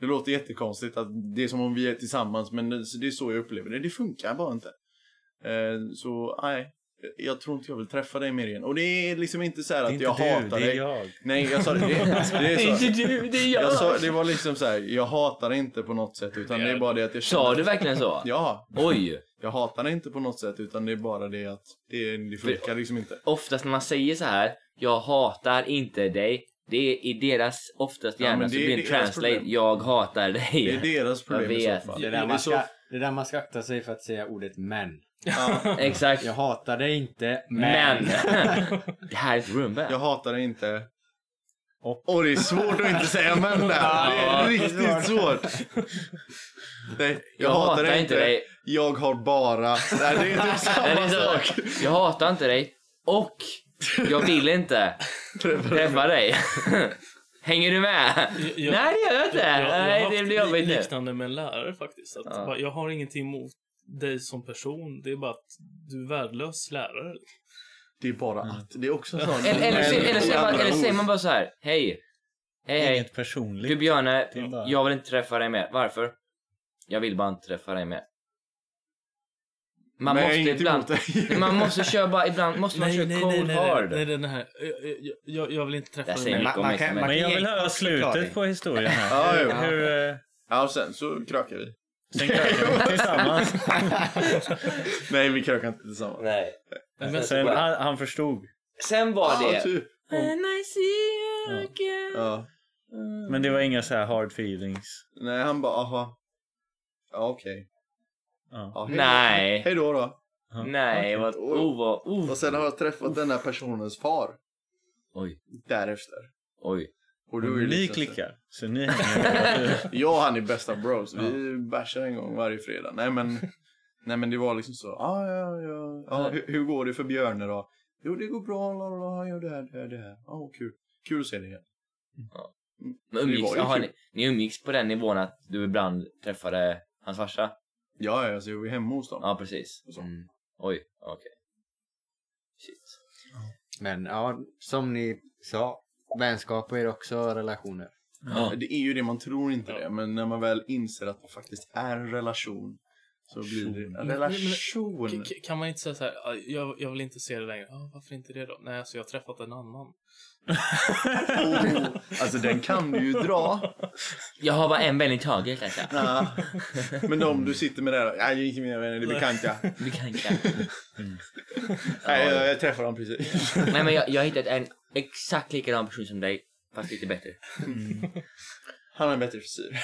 Det låter jättekonstigt att det är som om vi är tillsammans, men det, det är så jag upplever det. Det funkar bara inte. Eh, så nej, jag tror inte jag vill träffa dig mer igen. Och det är liksom inte så här Det är att inte jag du, hatar det är dig. jag. Nej, jag sa det. Det, det är så. du, det är Jag sa, det var liksom så här, jag hatar inte på något sätt, utan det är bara det att jag Sa du verkligen så? Ja, Oj! Jag hatar inte på något sätt, utan det är bara det att det, det funkar liksom inte. Oftast när man säger så här, jag hatar inte dig. Det är i deras, oftast Ja, gärna men så det är blir det translate, problem. jag hatar dig. Det är deras problem Jag i så fall. Det är, där Det är man så- ska, det är där man ska akta sig för att säga ordet men. Ja, Exakt. Jag hatar dig inte, men. Men! det här är ett rumba. jag hatar det inte. Och- Och det är svårt att inte säga men där. Det är riktigt svårt. Nej, jag, hatar det inte. dig. Jag har bara... Nej, det är Nej, det samma är så. sak. Jag hatar inte dig. Och jag vill inte träffa dig. Hänger du med? Jag- Nej, det gör jag inte. Jag, jag, jag har det blir jobbigt nu. liknande med en lärare faktiskt. Att Ja. bara, Jag har ingenting emot dig som person. Det är bara att du är värdelös lärare. Det är bara att. Det är också sånt. Eller, eller, Men- eller, säger man, eller säger man bara så här. Hej. Hej hej. Inget personligt. Du Björne, bara- jag vill inte träffa dig mer. Varför? Jag vill bara inte träffa dig mer. Man har måste ibland... Nej, man måste köra bara, ibland måste man köra cold hard. nej, nej, nej, nej. Jag, jag, jag vill inte träffa dig om mig. som är- Men jag vill höra slutet på historien här. Ja, hur, hur, eh, Ja, och sen så krökar vi. sen krökar vi tillsammans. Nej, vi krökar inte tillsammans. Nej. Men, Sen, han, han förstod. Sen var Ja, det... typ. And I see you Ja. again. Ja. Men det var inga så här hard feelings. Nej, han bara, aha. Ja, okej. Ja. Ja, hej- Nej. Hej då då. Ja. Nej, vad... Oh, vad... Oh. Och sen har jag träffat den här personens far. Oj. Därefter. Oj. Och då är ni liksom klickar. Så ni Jag och han är bästa bros. Vi bärsar en gång varje fredag. Nej men, nej, men det var liksom så. Ah, ja, ja, ja. Hur, hur går det för Björne då? Jo, det går bra. Han gör det här, det här, det här. Ja, kul. Kul att se dig igen. Men Det umgicks, aha, ni, ni umgicks på den nivån att du ibland träffade hans farsa? Ja, ja, så jag var hemma hos dem. Ja, precis. Och så. Mm. Oj, okej. Shit. Men ja, som ni sa, vänskap är också relationer. Ja. Det är ju det, man tror inte Ja. det. Men när man väl inser att det faktiskt är en relation så blir det en Men- relation. K- k- Kan man inte säga så här, "Ah, jag, jag vill inte se det längre. Ah, varför inte det då? Nej, alltså jag har träffat en annan. Oh, alltså den kan du ju dra. Jag har bara en vän i taget kanske. Ja. Men de du sitter med där, nej, det är inte mina vänner, det är bekanta. Kan inte. Nej, jag, jag träffade dem precis. Nej men jag, jag har hittat en exakt likadan person som dig. Fast lite bättre. Han har en bättre frisyr.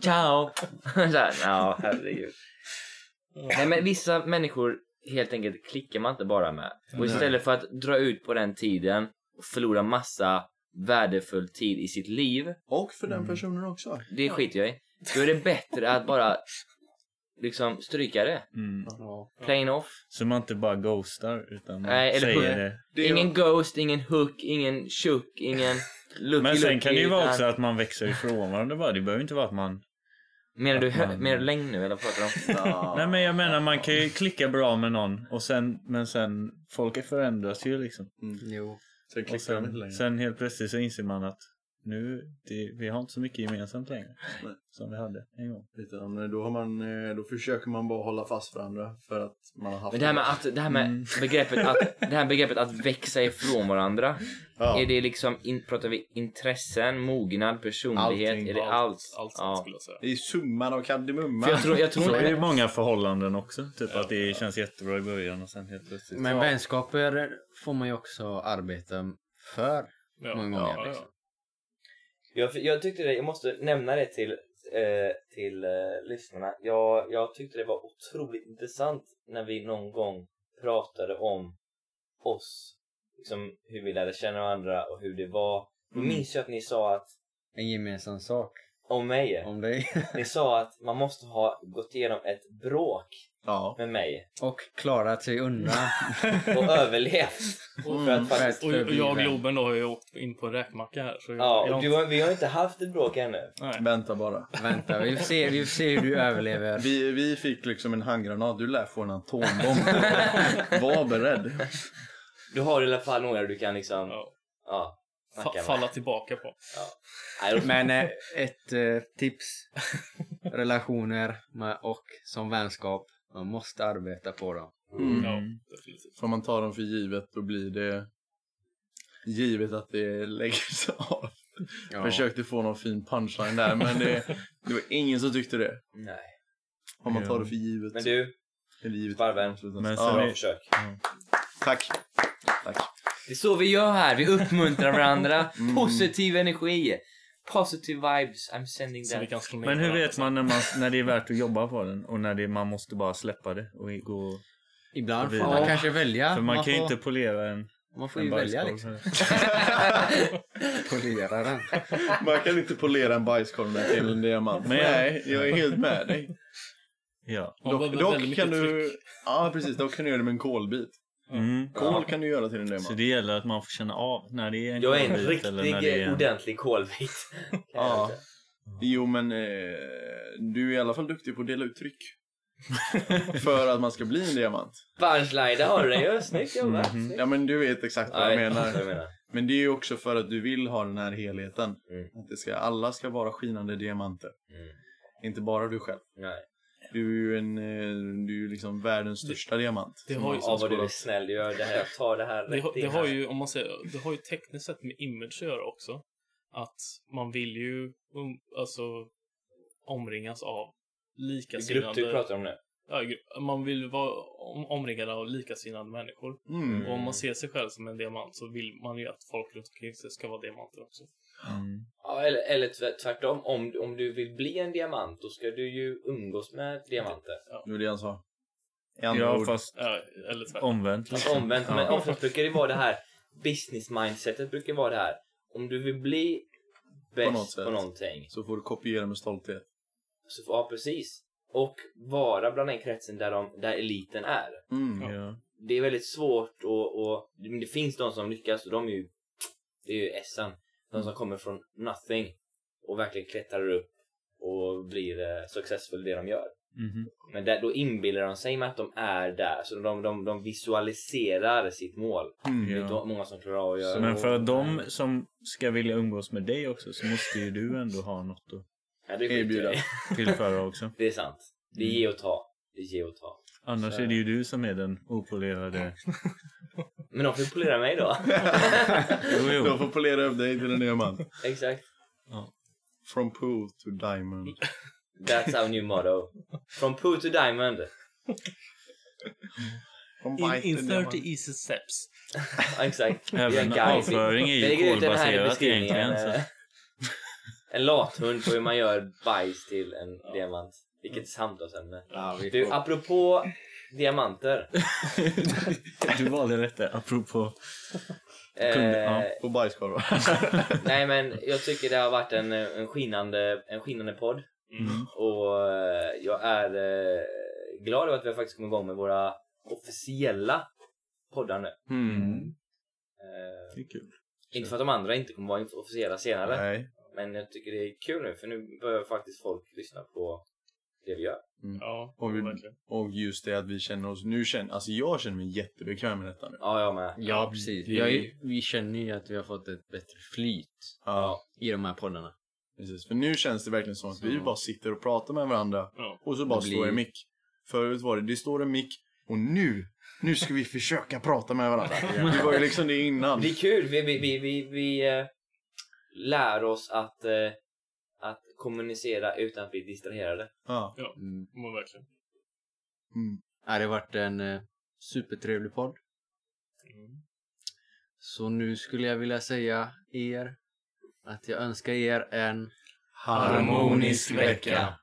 Ciao! här, ja herregud. Nej men vissa människor helt enkelt klickar man inte bara med. Och istället för att dra ut på den tiden och förlora massa värdefull tid i sitt liv. Och för den personen också. Det skiter jag i. Då är det bättre att bara liksom stryka det. Mm. Ja. Plain off. Så man inte bara ghostar utan man Nej, eller säger det. Det ingen ghost, ingen hook, ingen tjock, ingen looky Men sen looky, kan det ju vara också att man växer ifrån varandra bara. Det behöver inte vara att man... Menar du, man- menar du längd nu eller vad pratar du om? Nej men jag menar man kan ju klicka bra med någon och sen, men sen, folk förändras ju liksom. Jo. Sen sen, sen helt plötsligt så inser man att nu, det, vi har inte så mycket gemensamt längre. Nej. Som vi hade en gång. Utan då, har man, eh, då försöker man bara hålla fast varandra för att man har haft Men det här med, att, det här med Mm. begreppet att, det här begreppet att växa ifrån varandra. Ja. Är det liksom, in, pratar vi intressen, mognad, personlighet? Allting. är det allt? Allt ja. skulle jag säga. Det är summan av kardemumma. För jag tror, jag tror Så är det många förhållanden också. Typ att det känns jättebra i början och sen helt plötsligt. Men vänskaper får man ju också arbeta för Ja, många gånger. ja, liksom. Jag, jag tyckte det, jag måste nämna det till, eh, till eh, lyssnarna. Jag, jag tyckte det var otroligt intressant när vi någon gång pratade om oss. Liksom hur vi lärde känna varandra och hur det var. Då Mm. minns jag att ni sa att, En gemensam sak om mig, om dig. ni sa att man måste ha gått igenom ett bråk Ja. med mig Och klarat sig undan. och överlevt. För att faktiskt... Och, och jag och Globen då har ju åkt in på en räkmacka här. Så Ja, jag, och du, har- vi har inte haft ett bråk ännu. nej. Vänta bara. Vänta, vi får se, vi får se hur du överlever. Vi, vi fick liksom en handgranat. Du lär få en atombomb. Var beredd. Du har i alla fall några du kan liksom... Ja. Ja. Falla tillbaka på. Då- Men eh, ett eh, tips. Relationer med, och som vänskap. Man måste arbeta på dem. Mm. Ja, definitivt. Får man ta dem för givet då blir det givet att det lägger sig av. Ja. Försökte få någon fin punchline där men det, det var ingen som tyckte det. Nej. Om man tar det för givet. Men du, Sparven. Men sen bra försök. Tack. Tack. Det är så vi gör här. Vi uppmuntrar varandra. Mm. Positiv energi. Positive vibes. I'm sending Så vi that. kan slå ner Men hur vet man när, man när det är värt att jobba på den och när det, man måste bara släppa det och gå... Ibland får Ja. man kanske välja. För man, kan ju får, inte polera en, man får en ju välja bajskorv. liksom. Polera den. Man kan inte polera en bajskorv med till en diamant. Men jag- Nej, jag är helt med dig. Ja. Man Dock, behöver dock väldigt kan mycket du... tryck. Ja, precis. Dock kan du göra det med en kolbit. Mm. Kol kan du göra till en diamant. Så det gäller att man får känna av när det är en Jag är en kolbit eller när det riktig är en... ordentlig kolbit. Ja. Jo, men eh, du är i alla fall duktig på att dela ut tryck. för att man ska bli en diamant. Punchline, där har du ju. Snyggt jobbat. Mhm. Snyggt. Ja men du vet exakt vad Ja, jag vad menar. jag menar. Men det är ju också för att du vill ha den här helheten. Mm. Att det ska, alla ska vara skinande diamanter. Mm. Inte bara du själv. Nej. Du är ju en, eh, du är ju liksom världens största diamant. det Som har ju- Ja, vad du är snäll. Gör det här. Jag tar det här Det, har- rätt in det har här. ju, om man säger, det har ju tekniskt sett med image att göra också. Att man vill ju um, alltså omringas av Grupp likasinnade... du pratar om nu. Ja, man vill vara om, omringad av likasinnade människor. Mm. Och om man ser sig själv som en diamant så vill man ju att folk runt omkring sig ska vara diamanter också. Mm. Ja, eller, eller tvärt- tvärtom. Om, om du vill bli en diamant, då ska du ju umgås med diamanter. Det var det han sa. Andra Ja, ord. fast Ja, eller tvärtom. omvänt. Fast liksom. omvänt, Ja. men oftast brukar det vara det här business mindsetet brukar vara det här. Om du vill bli något bäst sätt. på, någonting, Så får du kopiera med stolthet. så får, ja precis. Och vara bland den kretsen där, de, där eliten är. Mm. Ja. Det är väldigt svårt och, och det finns de som lyckas och de är ju, det är ju essen. De som kommer från nothing och verkligen klättrar upp och blir eh, successful i det de gör. Mhm. Men där, då inbillar de sig med att de är där, så de, de, de visualiserar sitt mål. Mm. Det är Ja. många som klarar av att göra. Men för att de som ska vilja umgås med dig också så måste ju du ändå ha något att ja, erbjuda. tillföra också. Det är sant. Det är ge och ta. Det är ge och ta. Annars Så- är det ju du som är den opolerade... Men de får polera mig då. Jo, De jo. får polera upp dig till en diamant. Exakt. From poo to diamond. That's our new motto. From poo to diamond. In, in to 30 diamond. easy steps. Ja, Exakt. Även avföring är ju kolbaserat egentligen. En lathund på hur man gör bajs till en diamant. Vilket samtalsämne. Ja, vi Du, apropå diamanter. Du valde detta apropå... Eh, Kunde- ja. Och bajskorvar. nej men jag tycker det har varit en, en, skinande, en skinande podd. Mm. Och eh, jag är eh, glad över att vi har faktiskt kommit igång med våra officiella poddar nu. Mm. Eh, Det är kul. inte för att de andra inte kommer vara officiella senare. Nej. Men jag tycker det är kul nu för nu börjar faktiskt folk lyssna på det vi gör. Ja, Och vi- verkligen. Och just det att vi känner oss, nu känner, alltså jag känner mig jättebekväm med detta nu. Ja, jag med. Ja, precis. det- Jag vi känner ju att vi har fått ett bättre flyt Ja, i de här poddarna. precis. För nu känns det verkligen som att vi Så. bara sitter och pratar med varandra Ja. och så bara Det står blir- en mick. Förut var det, det står en mick och nu, nu ska vi försöka prata med varandra. Det var ju liksom det innan. Det är kul. Vi, vi, vi, vi, vi eh, lär oss att, att kommunicera utan att bli distraherade. Ja. Mm. Men verkligen. Mm. Ja, det har varit en eh, supertrevlig podd. Mm. Så nu skulle jag vilja säga er att jag önskar er en Harmonisk vecka.